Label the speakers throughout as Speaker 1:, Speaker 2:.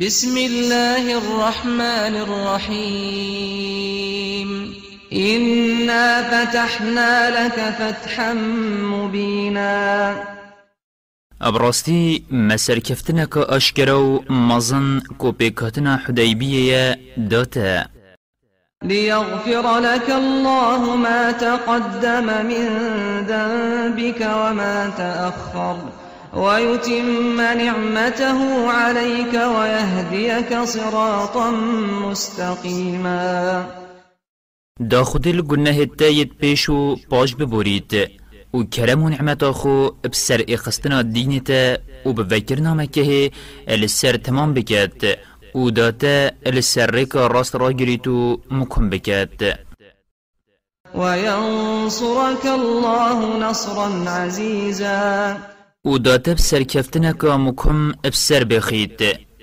Speaker 1: بسم الله الرحمن الرحيم إنا فتحنا لك فتحا مبينا
Speaker 2: ئەبڕاستی مەسەرکەفتنەکە ئەشکرە و مەزن کۆپێکاتنا حدەیبیەیە دۆتە
Speaker 1: ليغفر لك الله ما تقدم من ذنبك وما تأخر ويتم نعمته عليك ويهديك صراطا مستقيما
Speaker 2: دا خود الگنه تايد پیشو پاش ببورید و کرم و نعمت خو بسر اخستنا دینتا و بفکر نامکه السر تمام بکد و داتا السر رکا راست را گریتو مکم بکد
Speaker 1: وينصرك الله نصرا عزيزا
Speaker 2: او داته بسر که مکم بسر بخید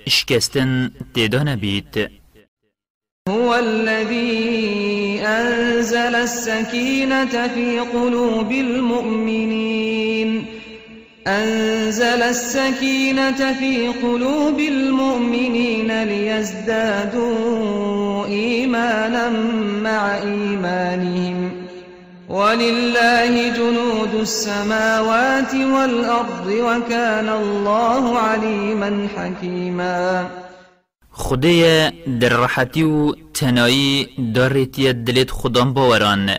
Speaker 2: اشکستن تیدا نبید
Speaker 1: هو الذي أنزل السكينة في قلوب المؤمنين أنزل السكينة في قلوب المؤمنين ليزدادوا إيمانا مع إيمانهم ولله جنود السماوات والأرض وكان الله عليما حكيما
Speaker 2: خدايا درحتي و تنایی دارتی دلت خدام باوران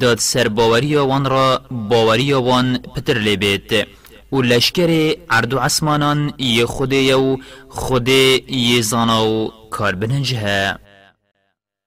Speaker 2: داد سر باوری وان را باوری وان پتر لبید و لشکر عرض و عصمانان یه خود یو خود یه و کار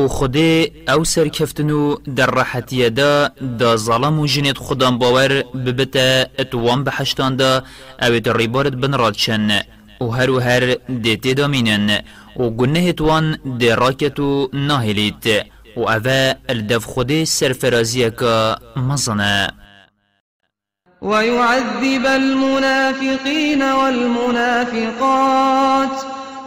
Speaker 2: او خودی او سرکفتن و در راحتیه دا دا ظلم و جنید خودان باور ببتا اتوان بحشتان دا او در ریبارت بن رادشن و هر و هر دیتی دا مینن و گنه اتوان دی راکتو ناهلیت و او الدف خودی سرفرازیه که مزنه ویعذب المنافقین
Speaker 1: والمنافقات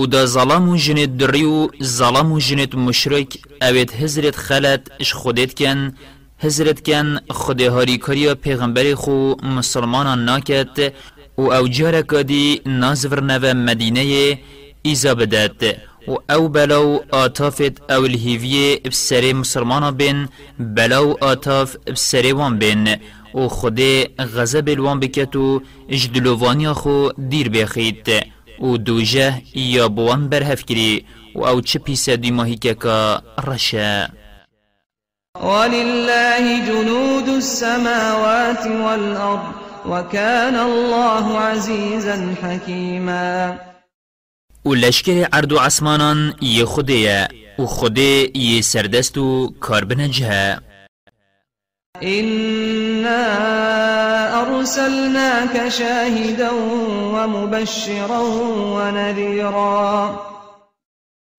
Speaker 2: و دا ظلم و جنت دری و ظلم جنت مشرک اوید هزرت خلت اش خودت کن هزرت کن خده هاری کریا پیغمبر خو مسلمانان ناکت و او جارکادی نازور نو مدینه ایزا بدد و او بلو آتافت او الهیویه بسری مسلمانا بین بلاو آتاف بسری وان بین و خود غضب الوان بکت و اجدلوانی خو دیر بخید و دوجه یا بوان برهف کری و او چه پیسه دی ماهی که که رشه ولله
Speaker 1: جنود السماوات والأرض وكان الله عزيزا حكيما
Speaker 2: ولشکر عرض و عصمانان یه خوده و خوده یه سردست و کار بنجه
Speaker 1: إنا أرسلناك شاهدا ومبشرا ونذيرا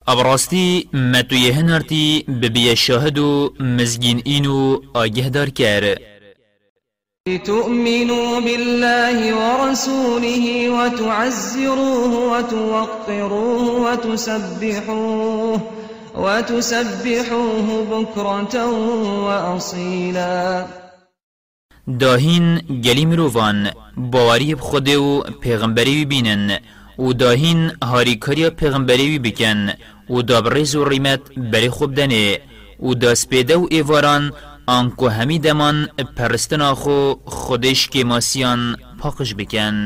Speaker 2: أبرستي ما تيهنرتي ببيا الشاهد مزجين إينو أجهدر كار
Speaker 1: لتؤمنوا بالله ورسوله وتعزروه وتوقروه وتسبحوه وتسبحوه بكرة
Speaker 2: وأصيلا داهین گلی روان باوری خود و پیغمبری بینن و داهین هاریکاریا پیغمبری بکن و دابرز و ریمت بری خوب دنه و داسپیده و ایواران آنکو همی دمان پرستن خو خودش که ماسیان پاکش بکن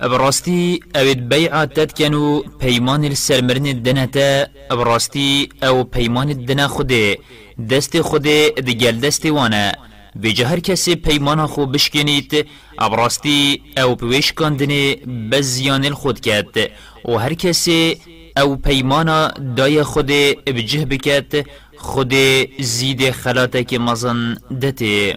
Speaker 2: براستي اويد بيعة تتكنو بيمان السرمرن الدنتا براستي او بيمان الدنا خده دست خده دجل دست وانا بجه هر کسی پیمان خو بشکنید ابراستی او پیش کندنه بزیان خود کرد و هر کسی او پیمان دای خود بجه بکد خود زید خلاته که مزن دته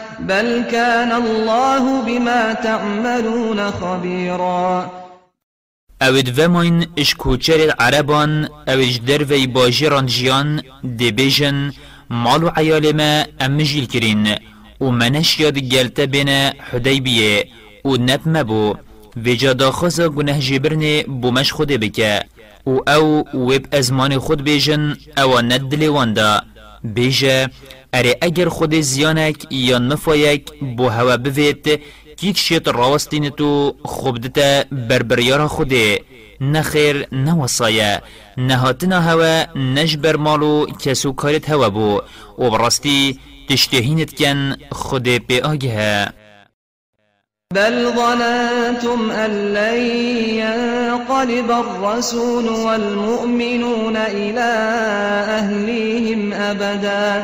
Speaker 1: بل كان الله بما تعملون خبيرا اوید وماین
Speaker 2: اش کوچر عربان اویج در وی باجران جیان دی بیجن مالو عیال ما امجیل کرین و منش یاد گلت بین حدیبیه و نب مبو جا داخوز گنه جبرن بومش خود بکه و او ویب ازمان خود بیجن او ند دلیوان بیجه اره اگر خود زیانک یا نفایک بو هوا بوید کیک شیط راستین تو خبدتا بربریار خوده نخیر نوصایه نهاتنا هوا نجبر مالو کسو کارت هوا بو و براستی تشتهینت کن خود پی آگه
Speaker 1: بل ظننتم أن لن ينقلب الرسول والمؤمنون إلى أهليهم أبدا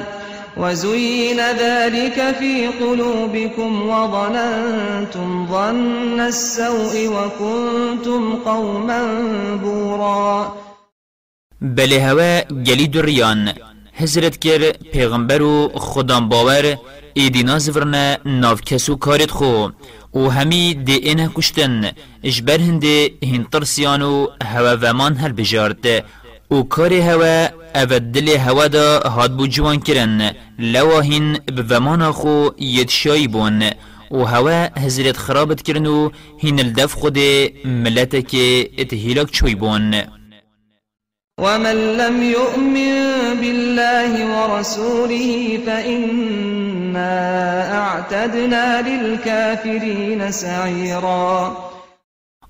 Speaker 1: وزين ذلك في قلوبكم وظننتم ظن السوء وكنتم قوما بورا
Speaker 2: بل هوا جليد الريان هزرت كر پیغمبر خدام باور ایدی نازورن کسو کارید خو او همی دی اینه کشتن اجبر هنده هین ترسیانو هوا ومان هل بجارد او کار هوا او دل هوا دا هاد بو جوان کرن لواهین بومان خو شایی بون او هوا هزرت خرابت کرنو هین الدف خود ملتک اتهیلک چوی بون
Speaker 1: ومن لم يؤمن بالله ورسوله فإنا اعتدنا للكافرين سعيرا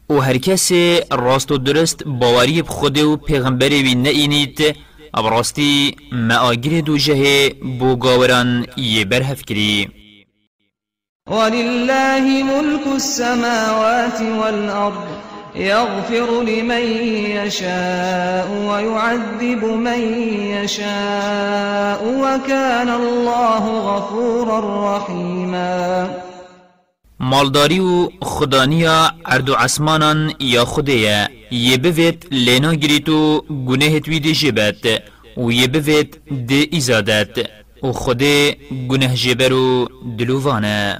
Speaker 2: و هر کس راست و درست باوری بخود و پیغمبر وی نینید راستی معاگر دو جه بو گاوران یه برحف کری
Speaker 1: ولله ملك السماوات والأرض يغفر لمن يشاء ويعذب من يشاء وكان الله غفورا رحيما
Speaker 2: مالداری و خدانیا اردو عسمانان یا خوده یه بوید لینا گری تو گنه توی دی جبت و یه بوید دی ایزادت و خوده گنه جبرو دلووانه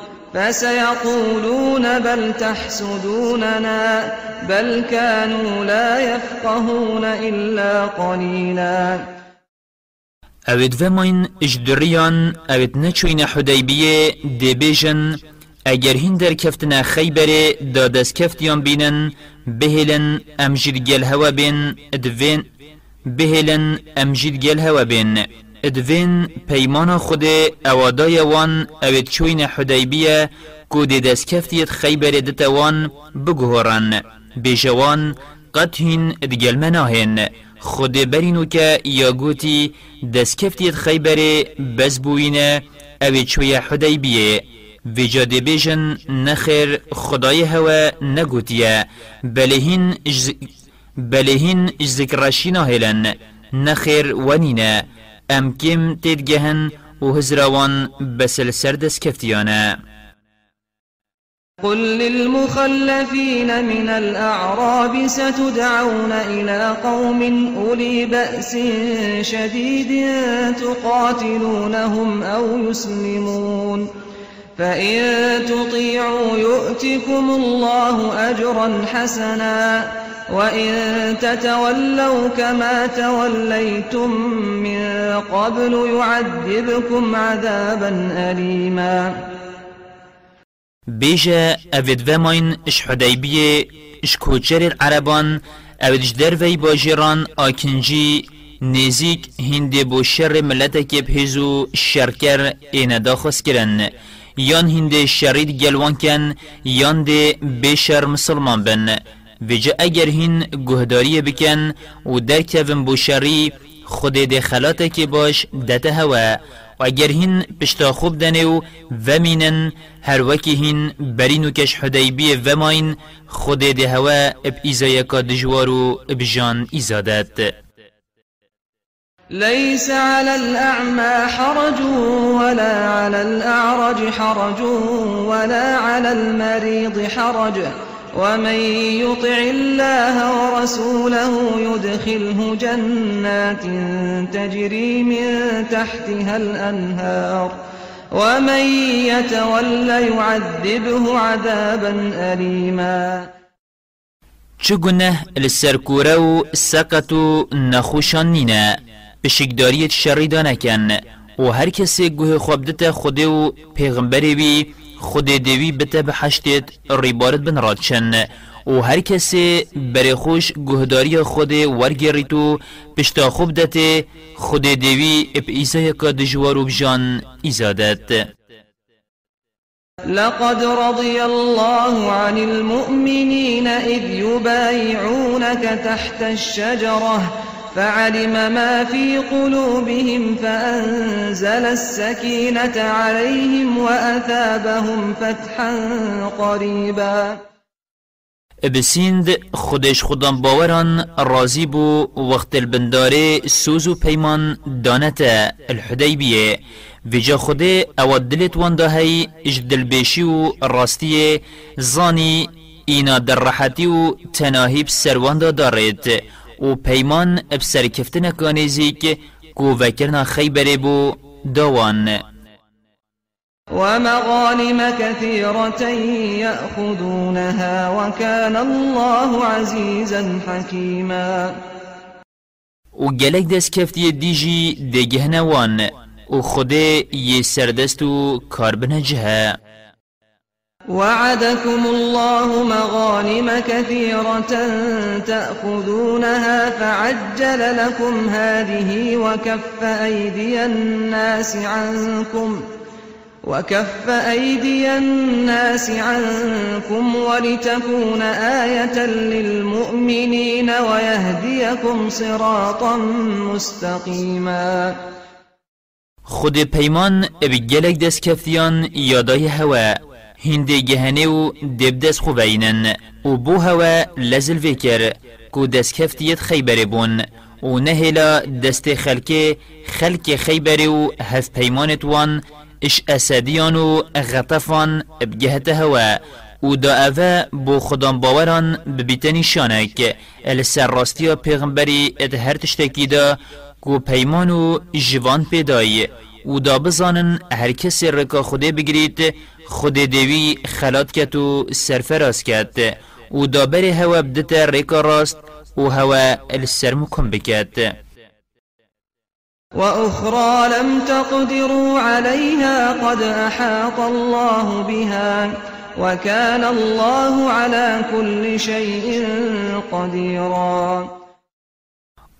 Speaker 1: فسيقولون بل تحسدوننا بل كانوا
Speaker 2: لا يفقهون إلا قليلا اوید وماین اجدریان
Speaker 1: اوید
Speaker 2: نچوین حدیبیه دی بیجن اگر هین در کفتنا
Speaker 1: خیبره
Speaker 2: دادست کفتیان بینن بهلن امجید گل هوا بین ادوین بهلن امجید گل هوا بین ادوین پیمان خود اوادای وان اوید چوین حدیبیه کو دی خیبر دت وان بگهورن قد قطهین ادگل مناهن خود برینو که یا گوتی دسکفتیت خیبر بز بوینه اوید چوی حدیبیه بیجن نخیر خدای هوا نگوتیه بلهین بلهین نخیر ونینه ام كيم تدجهن وهزروان بسل سردس كفتيانا
Speaker 1: قل للمخلفين من الأعراب ستدعون إلى قوم أولي بأس شديد تقاتلونهم أو يسلمون فإن تطيعوا يؤتكم الله أجرا حسناً وإن تتولوا كما توليتم من قبل يعذبكم عذابا أليما بيجا
Speaker 2: أفيد فيماين إش
Speaker 1: حديبية
Speaker 2: إش كوچر العربان أفيدش دروي باجيران آكنجي نزيك هندي بو شر ملتك بهزو الشركر إينا داخس كرن يان هندي شريد جلوان كان يان دي بشر مسلمان بن بجا اگر هین گهداری بکن و درکوین بو شری خود ده خلاته که باش دته هوا و اگر هین پشتا خوب دنه و ومینن هر وکی هین برین و کش حدیبی وماین خود ده هوا اب ایزایکا دجوار و اب جان ایزادت
Speaker 1: ليس على الأعمى حرج ولا على الأعرج حرج ولا على المريض حرج ومن يطع الله ورسوله يدخله جنات تجري من تحتها الأنهار ومن يتولى يعذبه عذابا أليما
Speaker 2: چگونه لسرکورو سقطو نخوشانینا بشکداریت شریدانکن و هر کسی گوه خوابدت خوده و پیغمبری بی خود دوی بته به حشتید ریبارد بن رادشن و هر کسی بری خوش گهداری خود ورگریت و پشتا خوب دته خود دوی اپ ایسای که دجوار و بجان ایزادت
Speaker 1: لقد رضي الله عن المؤمنين إذ يبايعونك تحت الشجرة فعلم ما في قلوبهم فأنزل السكينة عليهم وأثابهم فتحا قريبا
Speaker 2: بسند خودش خودم باوران رازی بو وقت البنداره سوز و پیمان دانت الحدیبیه ویجا خوده او دلت واندهی اجدل بیشی و راستی زانی اینا در راحتی و تناهیب سروانده دارید و پیمان بسر کفتن کانیزی که کو وکرنا خیبری بو دوان
Speaker 1: ومغانم كثيرة يأخذونها وكان الله عزيزا حكيما
Speaker 2: وقالك گلک دست کفتی دیجی دگه نوان و خود یه سردست و کار
Speaker 1: وعدكم الله مغانم كثيرة تأخذونها فعجل لكم هذه وكف أيدي الناس عنكم وكف أيدي الناس عنكم ولتكون آية للمؤمنين ويهديكم صراطا مستقيما
Speaker 2: خود پیمان ابی گلک دست کفتیان یادای هوا دست جهنيو دبدس و بو هوا لازل کو كو کفتیت خیبری بون نهلا دست خلک خلک خیبره و هف پیمانت وان اش اسدیان و غطفان بگهت هوا و دا اوه بو خدام باوران ببیتنی شانک السر راستی پیغمبری ات هر تشتکی دا کو پیمان و جوان پیدایی و دا بزانن هر کسی رکا خوده بگرید خوده دوی خلات کت و راست کت و دا بری هوا بدت رکا راست و هوا السر السرمكم بكات
Speaker 1: وأخرى لم تقدروا عليها قد أحاط الله بها وكان الله على كل شيء قديرا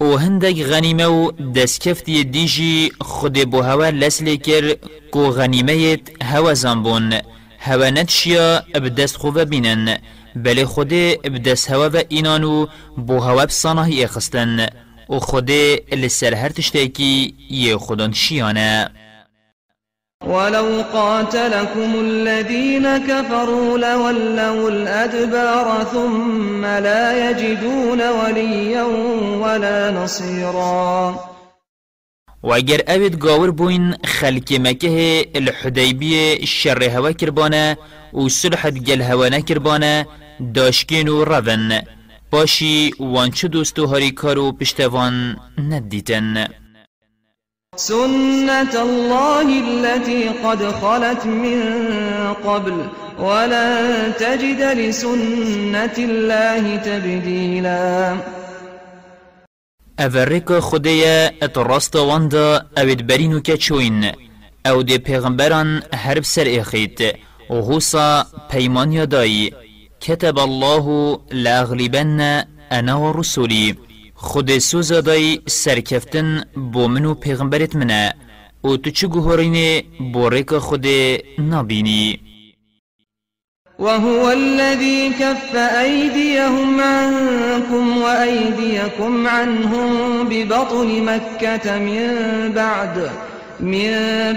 Speaker 2: و هندك غنیمه و دستکفتی دیجی خود بو هوا لسلی کر کو غنیمه یت هوا زنبون هوا نتشیا بدست خوبه بینن بله خود بدست هوا و اینانو بو هوا بصناهی اخستن و خود لسر هر تشتیکی یه خودان شیانه
Speaker 1: ولو قاتلكم الذين كفروا لولوا الأدبار ثم لا يجدون وليا ولا نصيرا
Speaker 2: وەگەر ئەوێت گۆور بووین خەلکی مەکەهێ الحدەیبیە شەڕێ هوا کردبوونە و سلحت گەل هەوە نەکردبوونە دۆشکین و ڕەڤن باشی وانچە دۆست و هەریکار
Speaker 1: سنة الله التي قد خلت من قبل ولن تجد لسنة الله تبديلا
Speaker 2: أفرق خدية اترست واندا اود برينو كتشوين او دي پیغمبران هرب سر اخيت غوصا پیمان يداي كتب الله لاغلبن انا ورسولي خود دای سرکفتن بو منو پیغمبرت منه او تو چه گوهرینه بارک خود نبینی
Speaker 1: وهو الذي كف أيديهم عنكم وأيديكم عنهم ببطن مكة من بعد من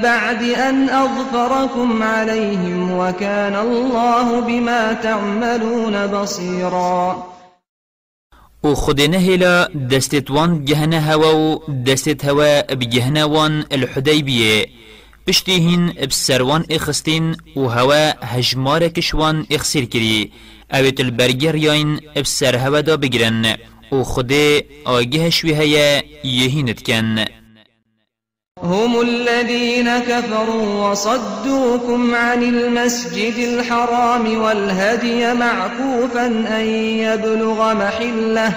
Speaker 1: بعد أن أظفركم عليهم وكان الله بما تعملون بصيراً
Speaker 2: او خودی هلا دستت وان جهنه هوا و دستت هوا بجهنه وان الحديبية بشتيهن بسروان اخستين و هوا هجمار کشوان اخسیر کری اویت البرگر یاین بسر هوا دا بگرن و خودی آگه شویه یهینت کن
Speaker 1: هم الذين كفروا وصدوكم عن المسجد الحرام والهدي معكوفا أن يبلغ محله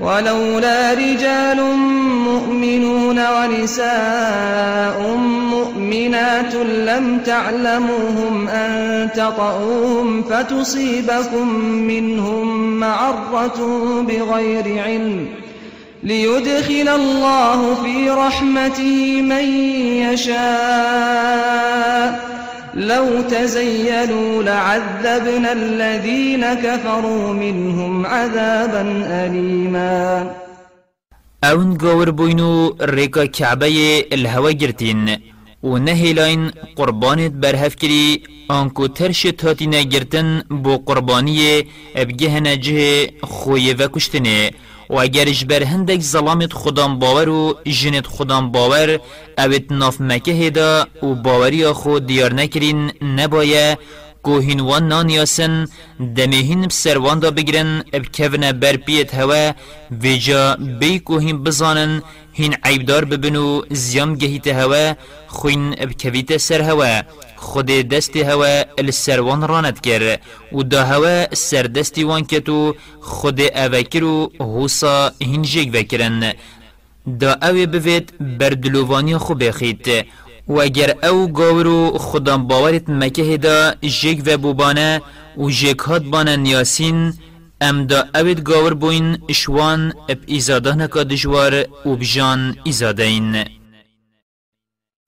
Speaker 1: ولولا رجال مؤمنون ونساء مؤمنات لم تعلموهم أن تطؤوهم فتصيبكم منهم معرة بغير علم ليدخل الله في رحمته من يشاء لو تزيلوا لعذبنا الذين كفروا منهم عذابا أليما
Speaker 2: اون گور بوینو ریکا کعبه الهوا گرتین و نهیلاین قربانت برهف کری آنکو ترش تاتی نگرتن بو قربانی ابگه نجه خوی و کشتنه و اگرش بر هندک ظلامت خودم باور و جنت خودم باور اوت ناف مکه هیدا و باوری خود دیار نکرین نبایه گوهین وان نانیاسن دمهین بسروان دا بگرن اب کونه برپیت هوا ویجا بی گوهین بزانن هین عیبدار ببنو زیام گهیت هوا خوین اب کویت سر هوا خود دست هوا السروان راند کر و دا هوا سر دستی وان کتو خود اوکرو حوصا هین جگ وکرن دا اوی بوید بردلووانی خوب خید و اگر او گاورو خودم باورت مکه دا جگ و بوبانه و جگ هات بانه نیاسین ام دا اوید گاور بوین شوان اب ایزاده نکا دجوار و بجان ایزاده این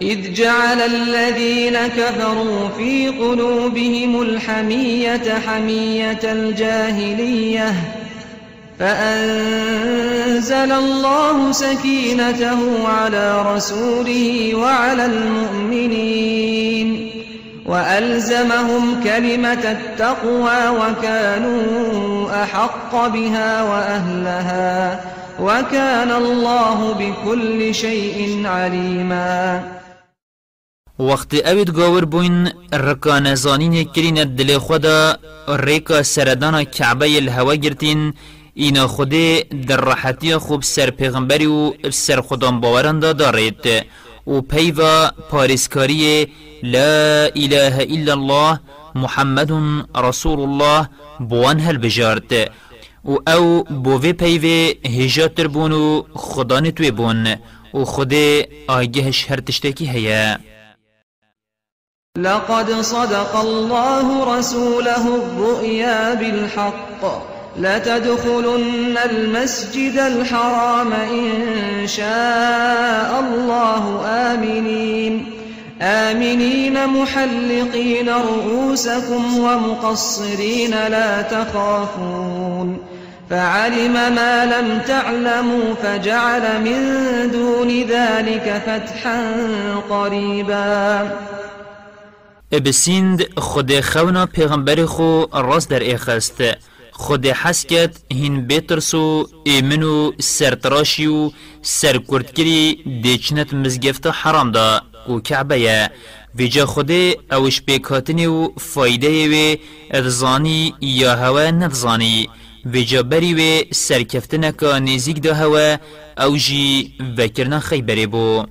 Speaker 1: إذ جعل الذين كفروا في قلوبهم الحمية حمية الجاهلية فأنزل الله سكينته على رسوله وعلى المؤمنين وألزمهم كلمة التقوى وكانوا أحق بها وأهلها وكان الله بكل شيء عليما
Speaker 2: وقت اوید گاور بوین رکا نزانین کرین دل خدا ریکا سردان کعبه الهوا گرتین اینا خودی در راحتی خوب سر پیغمبری و سر خودم باورند دارید و پیوا پاریسکاری لا اله الا الله محمد رسول الله بوان هل بجارد و او بووی پیوی هجات تربون و خدان توی بون و خود آگهش هر تشتکی هیا
Speaker 1: لقد صدق الله رسوله الرؤيا بالحق لتدخلن المسجد الحرام إن شاء الله آمنين آمنين محلقين رؤوسكم ومقصرين لا تخافون فعلم ما لم تعلموا فجعل من دون ذلك فتحا قريبا
Speaker 2: ابسند خود خونا پیغمبر خو در خود حسکت هین بیترسو ایمنو سرتراشیو سرکردگری دیچنت مزگفت حرام دا و کعبه یه ویجا خود اوش بیکاتنی و فایده وی ادزانی یا هوا ندزانی ویجا بری وی سرکفتنکا نزیگ دا هوا او جی وکرنا خیبری بو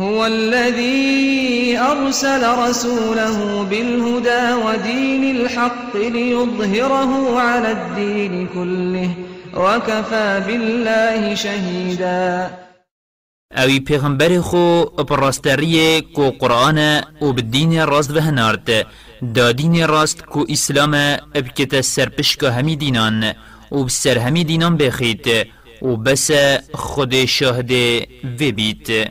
Speaker 1: هو الذي أرسل رسوله بالهدى ودين الحق ليظهره على الدين كله وكفى بالله شهيدا
Speaker 2: اوی پیغمبر خو پرستاری کو قرآن او بدین راست وهنارد دا دین راست کو اسلام سرپش که همی دینان او بسر همی دینان بخید او بس خود شاهد وبید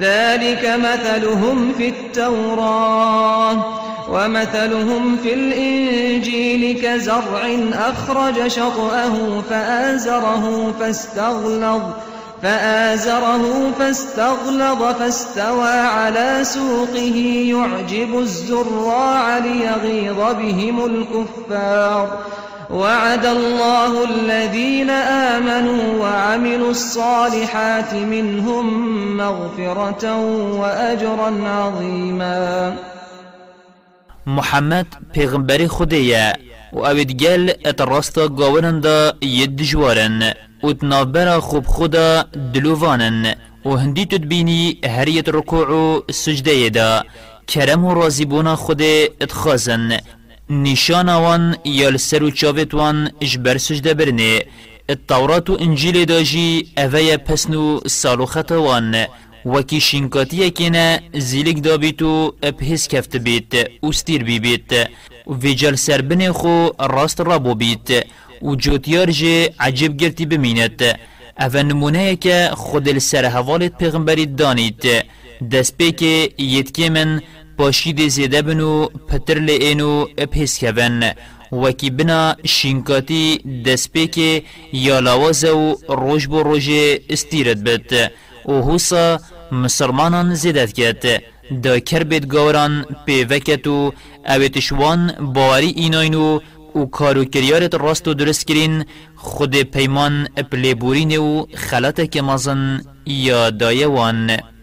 Speaker 1: ذلك مثلهم في التوراة ومثلهم في الإنجيل كزرع أخرج شطأه فآزره فاستغلظ فآزره فاستغلظ فاستوى على سوقه يعجب الزراع ليغيظ بهم الكفار وعد الله الذين آمنوا وعملوا الصالحات منهم مغفرة وأجرا عظيما
Speaker 2: محمد پیغمبر خودية و اوید گل ات راستا گاونن دا ید جوارن و تنابرا خوب خدا دلووانن و هندی تدبینی هریت رکوع و سجده دا کرم و بونا خود اتخازن نشانا وان يال سرو چاوت وان اجبر سجده برنه التورات و انجيل داجي اوه پسنو سالو خطا خطوان وكي شنكاتي كنا زيلك دابيتو ابهس كفت بيت وستير بي بيت سر سربن خو راست رابو بيت وجوتيار جي عجب گرتي بمينت اوه نمونه که خود السر حوالت پیغمبری دانید دست که یدکی من پاشید زیده بن و پتر لئین و اپیس کبن وکی بنا شینکاتی دسپیک یا لاوازه و روش بو روش استیرت بد و حوصا مسلمانان زیدت کد دا کربید گوران پیوکت و اویتشوان باوری ایناین و و کارو کریارت راست و درست کرین خود پیمان اپلیبورین و خلطه که مازن یا دایوان